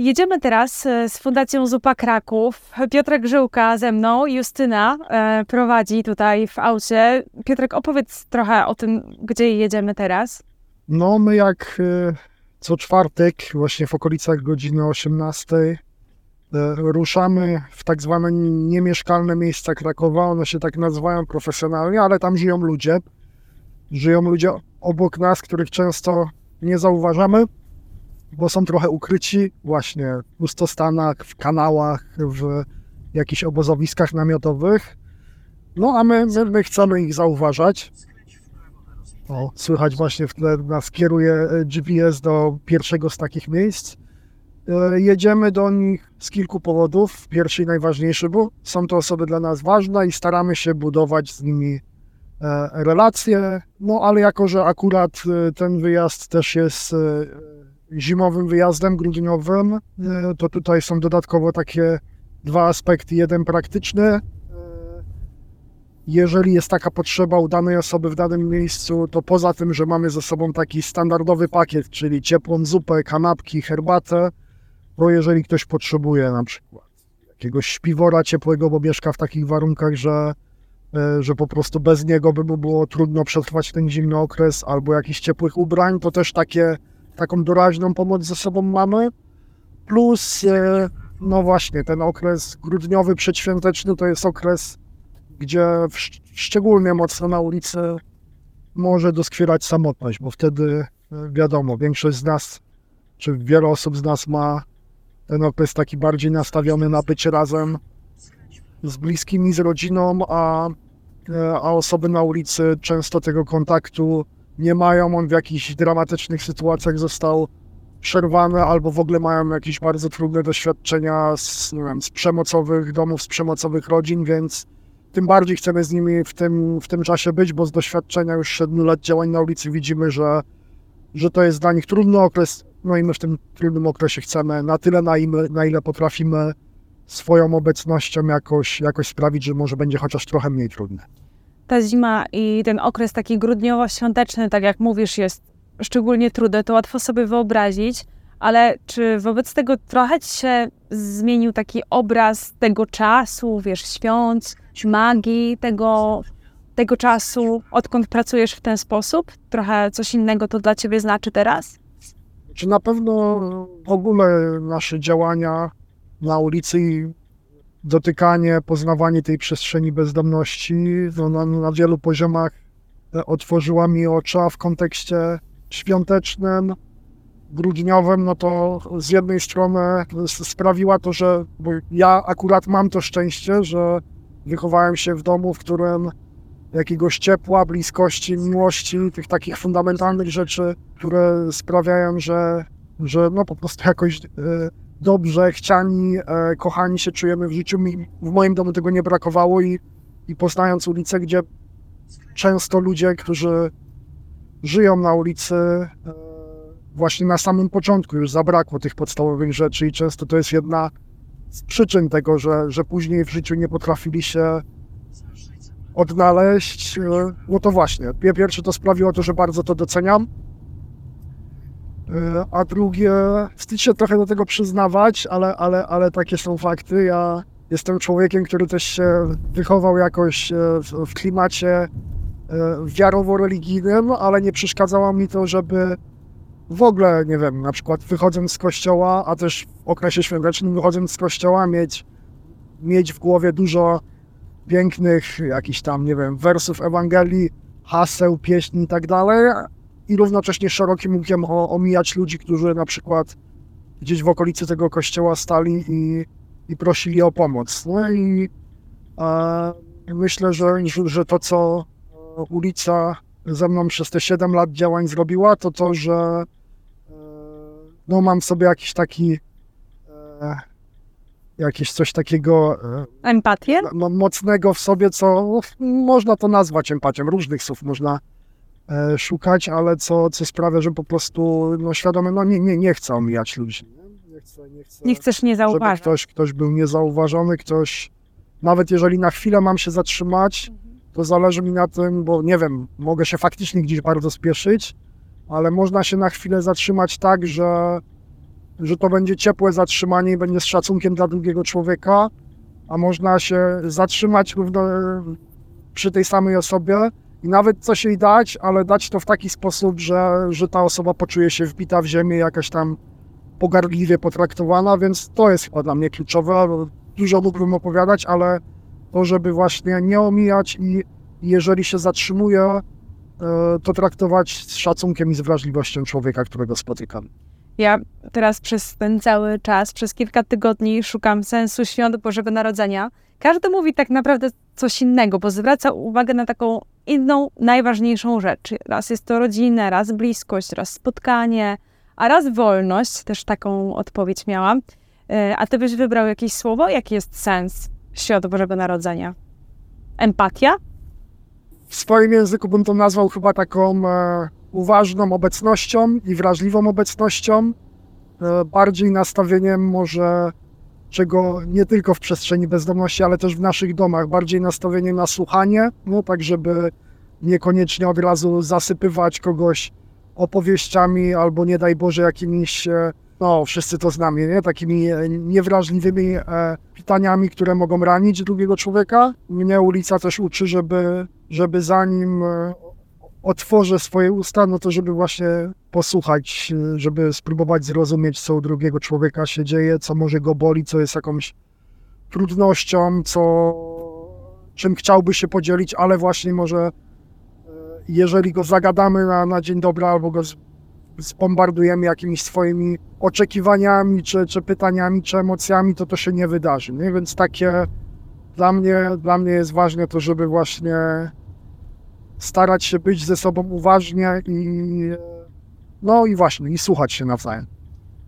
Jedziemy teraz e, z Fundacją Zupa Kraków. Piotrek Żyłka ze mną, Justyna e, prowadzi tutaj w aucie. Piotrek, opowiedz trochę o tym, gdzie jedziemy teraz. No, my jak e, co czwartek, właśnie w okolicach godziny 18, e, ruszamy w tak zwane niemieszkalne miejsca Krakowa. One się tak nazywają profesjonalnie, ale tam żyją ludzie. Żyją ludzie obok nas, których często nie zauważamy bo są trochę ukryci właśnie w pustostanach, w kanałach, w jakichś obozowiskach namiotowych. No a my, my, my chcemy ich zauważać. O, słychać właśnie w tle nas kieruje e, GPS do pierwszego z takich miejsc. E, jedziemy do nich z kilku powodów. Pierwszy i najważniejszy, bo są to osoby dla nas ważne i staramy się budować z nimi e, relacje. No ale jako, że akurat ten wyjazd też jest zimowym wyjazdem grudniowym, e, to tutaj są dodatkowo takie dwa aspekty. Jeden praktyczny. E, jeżeli jest taka potrzeba u danej osoby w danym miejscu, to poza tym, że mamy ze sobą taki standardowy pakiet, czyli ciepłą zupę, kanapki, herbatę, to jeżeli ktoś potrzebuje na przykład jakiegoś śpiwora ciepłego, bo mieszka w takich warunkach, że, e, że po prostu bez niego by mu było trudno przetrwać ten zimny okres, albo jakichś ciepłych ubrań, to też takie taką doraźną pomoc ze sobą mamy. Plus, e, no właśnie, ten okres grudniowy, przedświąteczny to jest okres, gdzie szczególnie mocno na ulicy może doskwierać samotność, bo wtedy e, wiadomo, większość z nas, czy wiele osób z nas ma ten okres taki bardziej nastawiony na bycie razem z bliskimi, z rodziną, a, e, a osoby na ulicy często tego kontaktu nie mają, on w jakichś dramatycznych sytuacjach został przerwany, albo w ogóle mają jakieś bardzo trudne doświadczenia z, nie wiem, z przemocowych domów, z przemocowych rodzin, więc tym bardziej chcemy z nimi w tym, w tym czasie być, bo z doświadczenia już 7 lat działań na ulicy widzimy, że, że to jest dla nich trudny okres, no i my w tym trudnym okresie chcemy na tyle, na, im, na ile potrafimy swoją obecnością jakoś, jakoś sprawić, że może będzie chociaż trochę mniej trudne ta zima i ten okres taki grudniowo-świąteczny, tak jak mówisz, jest szczególnie trudny, to łatwo sobie wyobrazić, ale czy wobec tego trochę ci się zmienił taki obraz tego czasu, wiesz, świąt, magii tego, tego czasu, odkąd pracujesz w ten sposób? Trochę coś innego to dla ciebie znaczy teraz? Czy na pewno w ogóle nasze działania na ulicy dotykanie, poznawanie tej przestrzeni bezdomności. No, na, na wielu poziomach otworzyła mi oczy, a w kontekście świątecznym, grudniowym, no to z jednej strony sprawiła to, że ja akurat mam to szczęście, że wychowałem się w domu, w którym jakiegoś ciepła, bliskości, miłości, tych takich fundamentalnych rzeczy, które sprawiają, że, że no po prostu jakoś e, dobrze, chciani, e, kochani się czujemy w życiu. Mi, w moim domu tego nie brakowało i, i poznając ulicę, gdzie często ludzie, którzy żyją na ulicy, e, właśnie na samym początku już zabrakło tych podstawowych rzeczy i często to jest jedna z przyczyn tego, że, że później w życiu nie potrafili się odnaleźć. E, no to właśnie, pierwsze to sprawiło to, że bardzo to doceniam. E, a drugie, wstyd się trochę do tego przyznawać, ale, ale, ale takie są fakty. Ja jestem człowiekiem, który też się wychował jakoś e, w, w klimacie e, wiarowo-religijnym, ale nie przeszkadzało mi to, żeby w ogóle, nie wiem, na przykład wychodząc z kościoła, a też w okresie świątecznym wychodząc z kościoła, mieć, mieć w głowie dużo pięknych jakichś tam, nie wiem, wersów Ewangelii, haseł, pieśni i tak dalej, i równocześnie szerokim łukiem omijać ludzi, którzy na przykład gdzieś w okolicy tego kościoła stali i, i prosili o pomoc. No i e, myślę, że, że to, co ulica ze mną przez te 7 lat działań zrobiła, to to, że e, no, mam sobie jakiś taki e, jakieś coś takiego e, empatię mocnego w sobie, co można to nazwać empatią. Różnych słów można szukać, ale co, co sprawia, że po prostu no, świadomie, no nie, nie, nie chcę omijać ludzi. Nie, chcę, nie, chcę, nie chcesz nie zauważyć. Ktoś, ktoś był niezauważony, ktoś, nawet jeżeli na chwilę mam się zatrzymać, to zależy mi na tym, bo nie wiem, mogę się faktycznie gdzieś bardzo spieszyć, ale można się na chwilę zatrzymać tak, że że to będzie ciepłe zatrzymanie i będzie z szacunkiem dla drugiego człowieka, a można się zatrzymać równo przy tej samej osobie i nawet coś jej dać, ale dać to w taki sposób, że, że ta osoba poczuje się wbita w ziemię, jakaś tam pogardliwie potraktowana, więc to jest chyba dla mnie kluczowe. Dużo mógłbym opowiadać, ale to, żeby właśnie nie omijać i jeżeli się zatrzymuje, e, to traktować z szacunkiem i z wrażliwością człowieka, którego spotykam. Ja teraz przez ten cały czas, przez kilka tygodni szukam sensu świąt Bożego Narodzenia. Każdy mówi tak naprawdę coś innego, bo zwraca uwagę na taką inną, najważniejszą rzecz. Raz jest to rodzina, raz bliskość, raz spotkanie, a raz wolność. Też taką odpowiedź miałam. E, a ty byś wybrał jakieś słowo? Jaki jest sens świąt Bożego Narodzenia? Empatia? W swoim języku bym to nazwał chyba taką e, uważną obecnością i wrażliwą obecnością, e, bardziej nastawieniem może czego nie tylko w przestrzeni bezdomności, ale też w naszych domach, bardziej nastawieniem na słuchanie, no tak żeby niekoniecznie od razu zasypywać kogoś opowieściami albo nie daj Boże jakimiś, e, no wszyscy to znamy, nie? takimi niewrażliwymi pytaniami, które mogą ranić drugiego człowieka. Mnie ulica też uczy, żeby, żeby zanim otworzę swoje usta, no to żeby właśnie posłuchać, żeby spróbować zrozumieć, co u drugiego człowieka się dzieje, co może go boli, co jest jakąś trudnością, co, czym chciałby się podzielić, ale właśnie może e, jeżeli go zagadamy na, na dzień dobry albo go zbombardujemy jakimiś swoimi oczekiwaniami, czy, czy pytaniami, czy emocjami, to to się nie wydarzy. Nie? Więc takie dla mnie, dla mnie jest ważne to, żeby właśnie starać się być ze sobą uważnie i no i właśnie, i słuchać się nawzajem.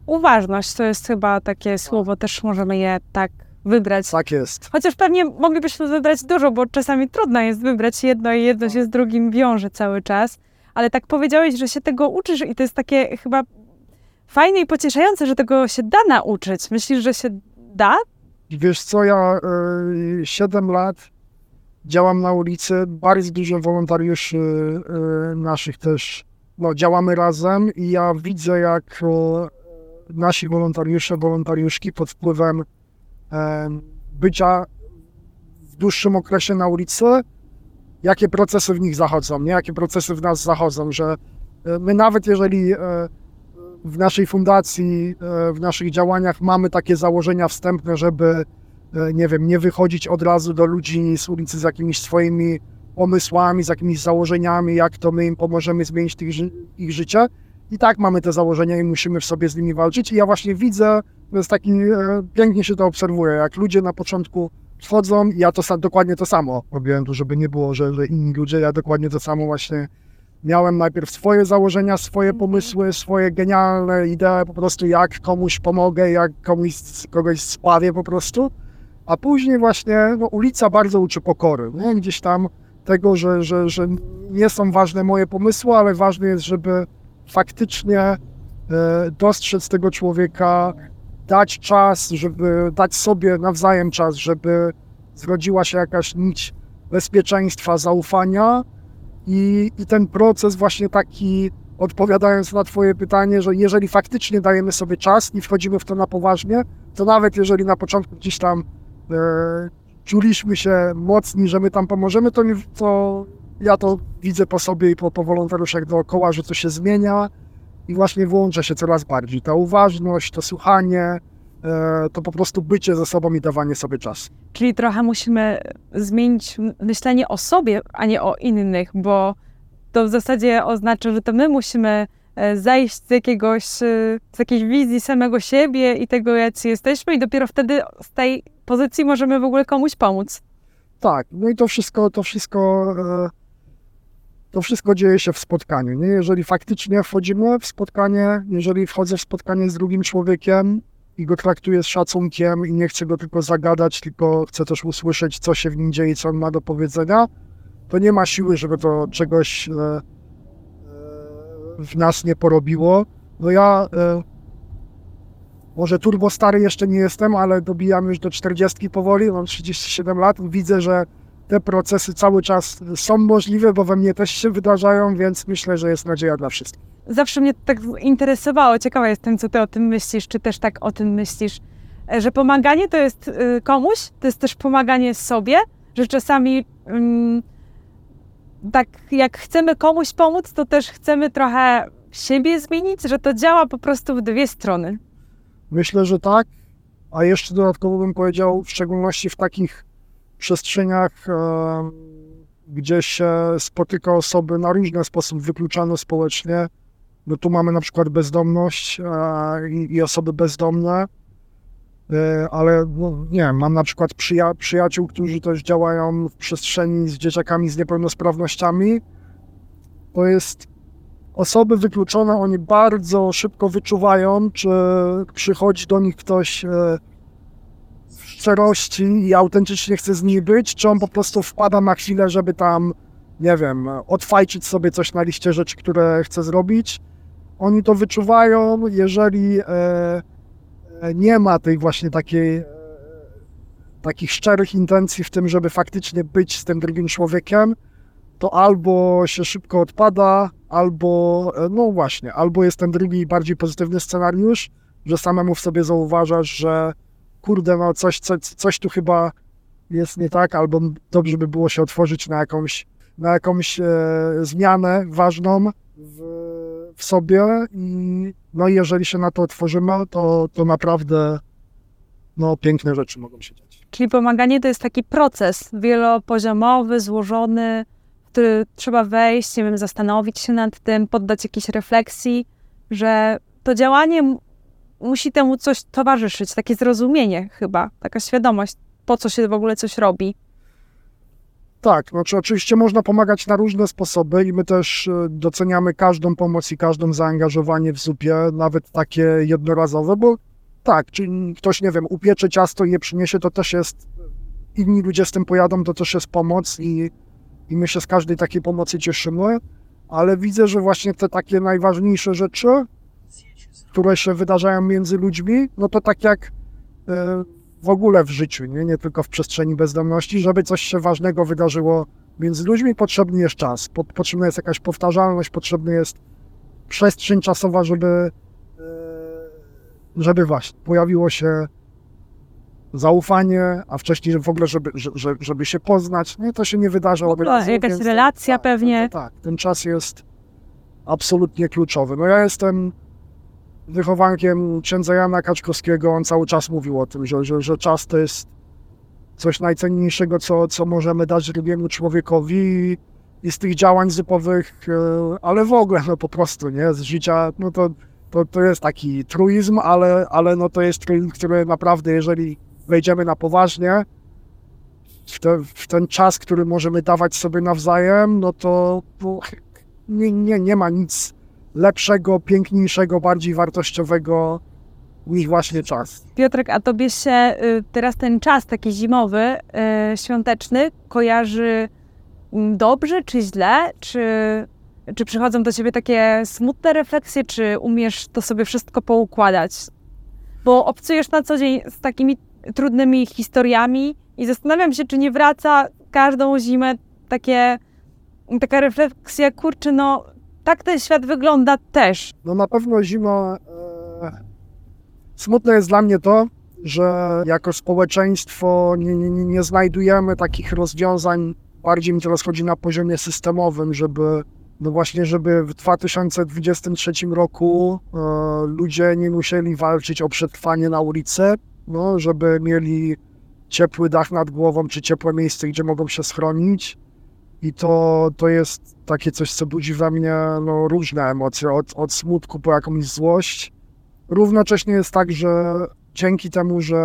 Uważność to jest chyba takie słowo, też możemy je tak wybrać. Tak jest. Chociaż pewnie moglibyśmy wybrać dużo, bo czasami trudno jest wybrać jedno i jedno się z drugim wiąże cały czas. Ale tak powiedziałeś, że się tego uczysz i to jest takie chyba fajne i pocieszające, że tego się da nauczyć. Myślisz, że się da? Wiesz co, ja y, 7 lat działam na ulicy, bardzo dużo wolontariuszy y, naszych też, no, działamy razem i ja widzę, jak nasi wolontariusze, wolontariuszki pod wpływem bycia w dłuższym okresie na ulicy, jakie procesy w nich zachodzą, nie? jakie procesy w nas zachodzą, że e, my nawet jeżeli e, w naszej fundacji, e, w naszych działaniach mamy takie założenia wstępne, żeby E, nie wiem, nie wychodzić od razu do ludzi z ulicy z jakimiś swoimi pomysłami, z jakimiś założeniami, jak to my im pomożemy zmienić ich, ich życie. I tak mamy te założenia i musimy w sobie z nimi walczyć. I ja właśnie widzę, to jest taki, e, pięknie się to obserwuje, jak ludzie na początku wchodzą, ja to dokładnie to samo robiłem tu, żeby nie było, że, że inni ludzie, ja dokładnie to samo właśnie miałem najpierw swoje założenia, swoje mhm. pomysły, swoje genialne idee, po prostu jak komuś pomogę, jak komuś, kogoś spawię po prostu a później właśnie no, ulica bardzo uczy pokory. Nie? Gdzieś tam tego, że, że, że nie są ważne moje pomysły, ale ważne jest, żeby faktycznie e, dostrzec tego człowieka, dać czas, żeby dać sobie nawzajem czas, żeby zrodziła się jakaś nić bezpieczeństwa, zaufania i, i ten proces właśnie taki, odpowiadając na Twoje pytanie, że jeżeli faktycznie dajemy sobie czas i wchodzimy w to na poważnie, to nawet jeżeli na początku gdzieś tam czuliśmy się mocni, że my tam pomożemy, to, to ja to widzę po sobie i po, po wolontariuszach dookoła, że to się zmienia i właśnie włącza się coraz bardziej. Ta uważność, to słuchanie, e, to po prostu bycie ze sobą i dawanie sobie czas. Czyli trochę musimy zmienić myślenie o sobie, a nie o innych, bo to w zasadzie oznacza, że to my musimy E, zejść z jakiegoś, e, z jakiejś wizji samego siebie i tego, jacy jesteśmy i dopiero wtedy z tej pozycji możemy w ogóle komuś pomóc. Tak, no i to wszystko, to wszystko, e, to wszystko dzieje się w spotkaniu. Nie? Jeżeli faktycznie wchodzimy w spotkanie, jeżeli wchodzę w spotkanie z drugim człowiekiem i go traktuję z szacunkiem i nie chcę go tylko zagadać, tylko chcę też usłyszeć, co się w nim dzieje, co on ma do powiedzenia, to nie ma siły, żeby to czegoś w nas nie porobiło. No ja e, może turbo stary jeszcze nie jestem, ale dobijam już do 40 powoli, mam 37 lat. Widzę, że te procesy cały czas są możliwe, bo we mnie też się wydarzają, więc myślę, że jest nadzieja dla wszystkich. zawsze mnie tak interesowało. Ciekawa jestem, co ty o tym myślisz, czy też tak o tym myślisz, e, że pomaganie to jest y, komuś, to jest też pomaganie sobie, że czasami mm, tak jak chcemy komuś pomóc, to też chcemy trochę siebie zmienić, że to działa po prostu w dwie strony. Myślę, że tak. A jeszcze dodatkowo bym powiedział, w szczególności w takich przestrzeniach, gdzie się spotyka osoby na różny sposób wykluczane społecznie. No tu mamy na przykład bezdomność e, i, i osoby bezdomne, e, ale no, nie wiem, mam na przykład przyja przyjaciół, którzy też działają w przestrzeni z dzieciakami z niepełnosprawnościami. To jest osoby wykluczone, oni bardzo szybko wyczuwają, czy przychodzi do nich ktoś e, w szczerości i autentycznie chce z nimi być, czy on po prostu wpada na chwilę, żeby tam, nie wiem, odfajczyć sobie coś na liście rzeczy, które chce zrobić. Oni to wyczuwają, jeżeli e, e, nie ma tej właśnie takiej takich szczerych intencji w tym, żeby faktycznie być z tym drugim człowiekiem, to albo się szybko odpada, albo, e, no właśnie, albo jest ten drugi, bardziej pozytywny scenariusz, że samemu w sobie zauważasz, że kurde, no coś, coś, coś tu chyba jest nie tak, albo dobrze by było się otworzyć na jakąś, na jakąś e, zmianę ważną w, w sobie i no jeżeli się na to otworzymy, to, to naprawdę no, piękne rzeczy mogą się dziać. Czyli pomaganie to jest taki proces wielopoziomowy, złożony, który trzeba wejść, nie wiem, zastanowić się nad tym, poddać jakiejś refleksji, że to działanie musi temu coś towarzyszyć, takie zrozumienie chyba, taka świadomość, po co się w ogóle coś robi. Tak, znaczy oczywiście można pomagać na różne sposoby i my też e, doceniamy każdą pomoc i każdą zaangażowanie w zupie, nawet takie jednorazowe, bo tak, czy ktoś, nie wiem, upiecze ciasto i je przyniesie, to też jest, inni ludzie z tym pojadą, to też jest pomoc i i my się z każdej takiej pomocy cieszymy, ale widzę, że właśnie te takie najważniejsze rzeczy, które się wydarzają między ludźmi, no to tak jak e, w ogóle w życiu, nie, nie tylko w przestrzeni bezdomności, żeby coś się ważnego wydarzyło między ludźmi, potrzebny jest czas, potrzebna jest jakaś powtarzalność, potrzebna jest przestrzeń czasowa, żeby, e, żeby właśnie pojawiło się zaufanie, a wcześniej w ogóle, żeby, żeby, żeby się poznać, nie, to się nie wydarza. W jakaś relacja tak, pewnie. tak, ten czas jest absolutnie kluczowy. No ja jestem wychowankiem księdza Jana Kaczkowskiego, on cały czas mówił o tym, że, że, że czas to jest coś najcenniejszego, co, co możemy dać drugiemu człowiekowi i z tych działań zypowych, e, ale w ogóle, no po prostu, nie, z życia, no to, to, to jest taki truizm, ale, ale no to jest truizm, który naprawdę, jeżeli wejdziemy na poważnie, w, te, w, ten czas, który możemy dawać sobie nawzajem, no to nie, nie, nie ma nic lepszego, piękniejszego, bardziej wartościowego niż właśnie czas. Piotrek, a tobie się y, teraz ten czas taki zimowy, y, świąteczny kojarzy mm, dobrze czy źle? Czy, czy przychodzą do ciebie takie smutne refleksje, czy umiesz to sobie wszystko poukładać? Bo obcujesz na co dzień z takimi trudnymi historiami i zastanawiam się, czy nie wraca każdą zimę takie, taka refleksja, kurczę, no tak ten świat wygląda też. No na pewno zima... E, smutne jest dla mnie to, że jako społeczeństwo nie, nie, nie znajdujemy takich rozwiązań, bardziej mi teraz chodzi na poziomie systemowym, żeby no właśnie, żeby w 2023 roku e, ludzie nie musieli walczyć o przetrwanie na ulicy, no, żeby mieli ciepły dach nad głową, czy ciepłe miejsce, gdzie mogą się schronić. I to, to jest takie coś, co budzi we mnie no, różne emocje, od, od smutku po jakąś złość. Równocześnie jest tak, że dzięki temu, że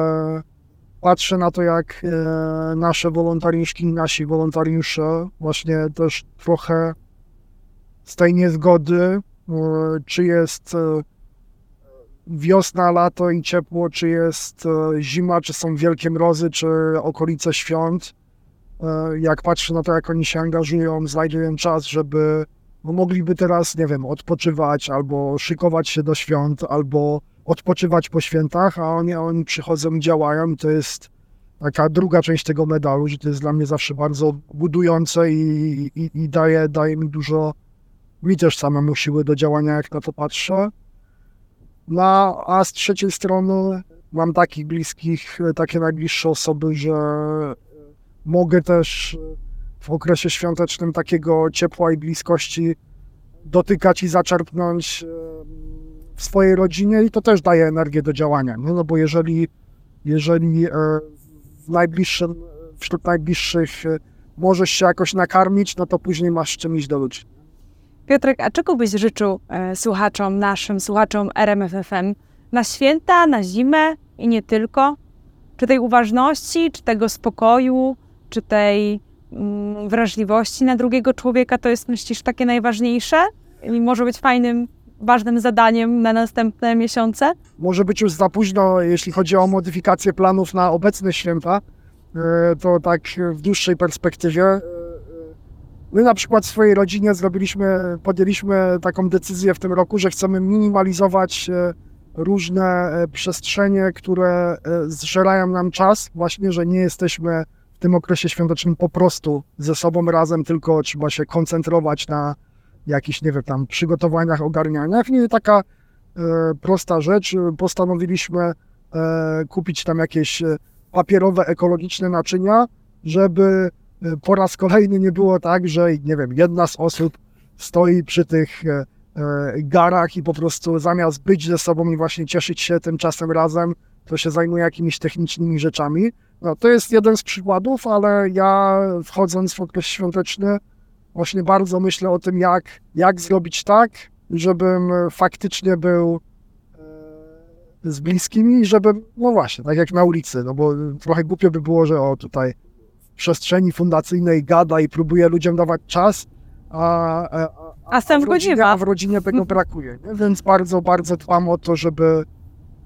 patrzę na to, jak e, nasze wolontariuszki, nasi wolontariusze właśnie też trochę z tej niezgody, e, czy jest e, wiosna, lato i ciepło, czy jest e, zima, czy są wielkie mrozy, czy okolice świąt. E, jak patrzę na to, jak oni się angażują, znajdują czas, żeby no, mogliby teraz, nie wiem, odpoczywać albo szykować się do świąt, albo odpoczywać po świętach, a oni, oni przychodzą działają. To jest taka druga część tego medalu, że to jest dla mnie zawsze bardzo budujące i, i, i daje, daje mi dużo mi też samemu siły do działania, jak na to patrzę. No, a z trzeciej strony mam takich bliskich, takie najbliższe osoby, że mogę też w okresie świątecznym takiego ciepła i bliskości dotykać i zaczerpnąć w swojej rodzinie i to też daje energię do działania. No, no bo jeżeli, jeżeli e, w najbliższym, wśród najbliższych możesz się jakoś nakarmić, no to później masz czym iść do ludzi. Piotrek, a czego byś życzył e, słuchaczom, naszym słuchaczom RMFFM na święta, na zimę i nie tylko? Czy tej uważności, czy tego spokoju, czy tej mm, wrażliwości na drugiego człowieka to jest, myślisz, takie najważniejsze i może być fajnym, ważnym zadaniem na następne miesiące? Może być już za późno, jeśli chodzi o modyfikację planów na obecne święta, e, to tak w dłuższej perspektywie. My na przykład w swojej rodzinie zrobiliśmy, podjęliśmy taką decyzję w tym roku, że chcemy minimalizować e, różne e, przestrzenie, które e, zżerają nam czas, właśnie, że nie jesteśmy w tym okresie świątecznym po prostu ze sobą razem, tylko trzeba się koncentrować na jakichś, nie wiem, tam przygotowaniach, ogarnianiach. I taka prosta rzecz, postanowiliśmy kupić tam jakieś papierowe, ekologiczne naczynia, żeby po raz kolejny nie było tak, że nie wiem, jedna z osób stoi przy tych e, e, garach i po prostu zamiast być ze sobą i właśnie cieszyć się tym czasem razem, to się zajmuje jakimiś technicznymi rzeczami. No, to jest jeden z przykładów, ale ja wchodząc w okres świąteczny właśnie bardzo myślę o tym, jak, jak zrobić tak, żebym faktycznie był e, z bliskimi żebym, no właśnie, tak jak na ulicy, no bo trochę głupio by było, że o tutaj przestrzeni fundacyjnej gada i próbuje ludziom dawać czas, a, a, A sam w rodzinie, a w rodzinie tego brakuje. Nie? Więc bardzo, bardzo dbam o to, żeby,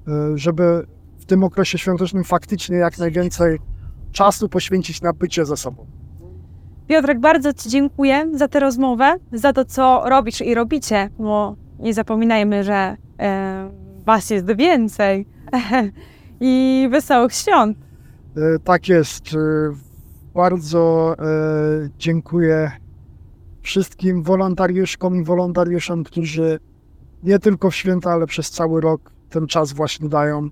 e, żeby w tym okresie świątecznym faktycznie jak najwięcej czasu poświęcić na bycie ze sobą. Piotrek, bardzo Ci dziękuję za tę rozmowę, za to, co robisz i robicie, bo nie zapominajmy, że e, Was jest więcej. I wesołych świąt. E, Tak jest. Bardzo e, dziękuję wszystkim wolontariuszkom i wolontariuszom, którzy nie tylko w święta, ale przez cały rok ten czas właśnie dają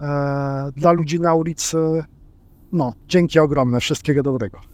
e, dla ludzi na ulicy. No, dzięki ogromne. Wszystkiego dobrego.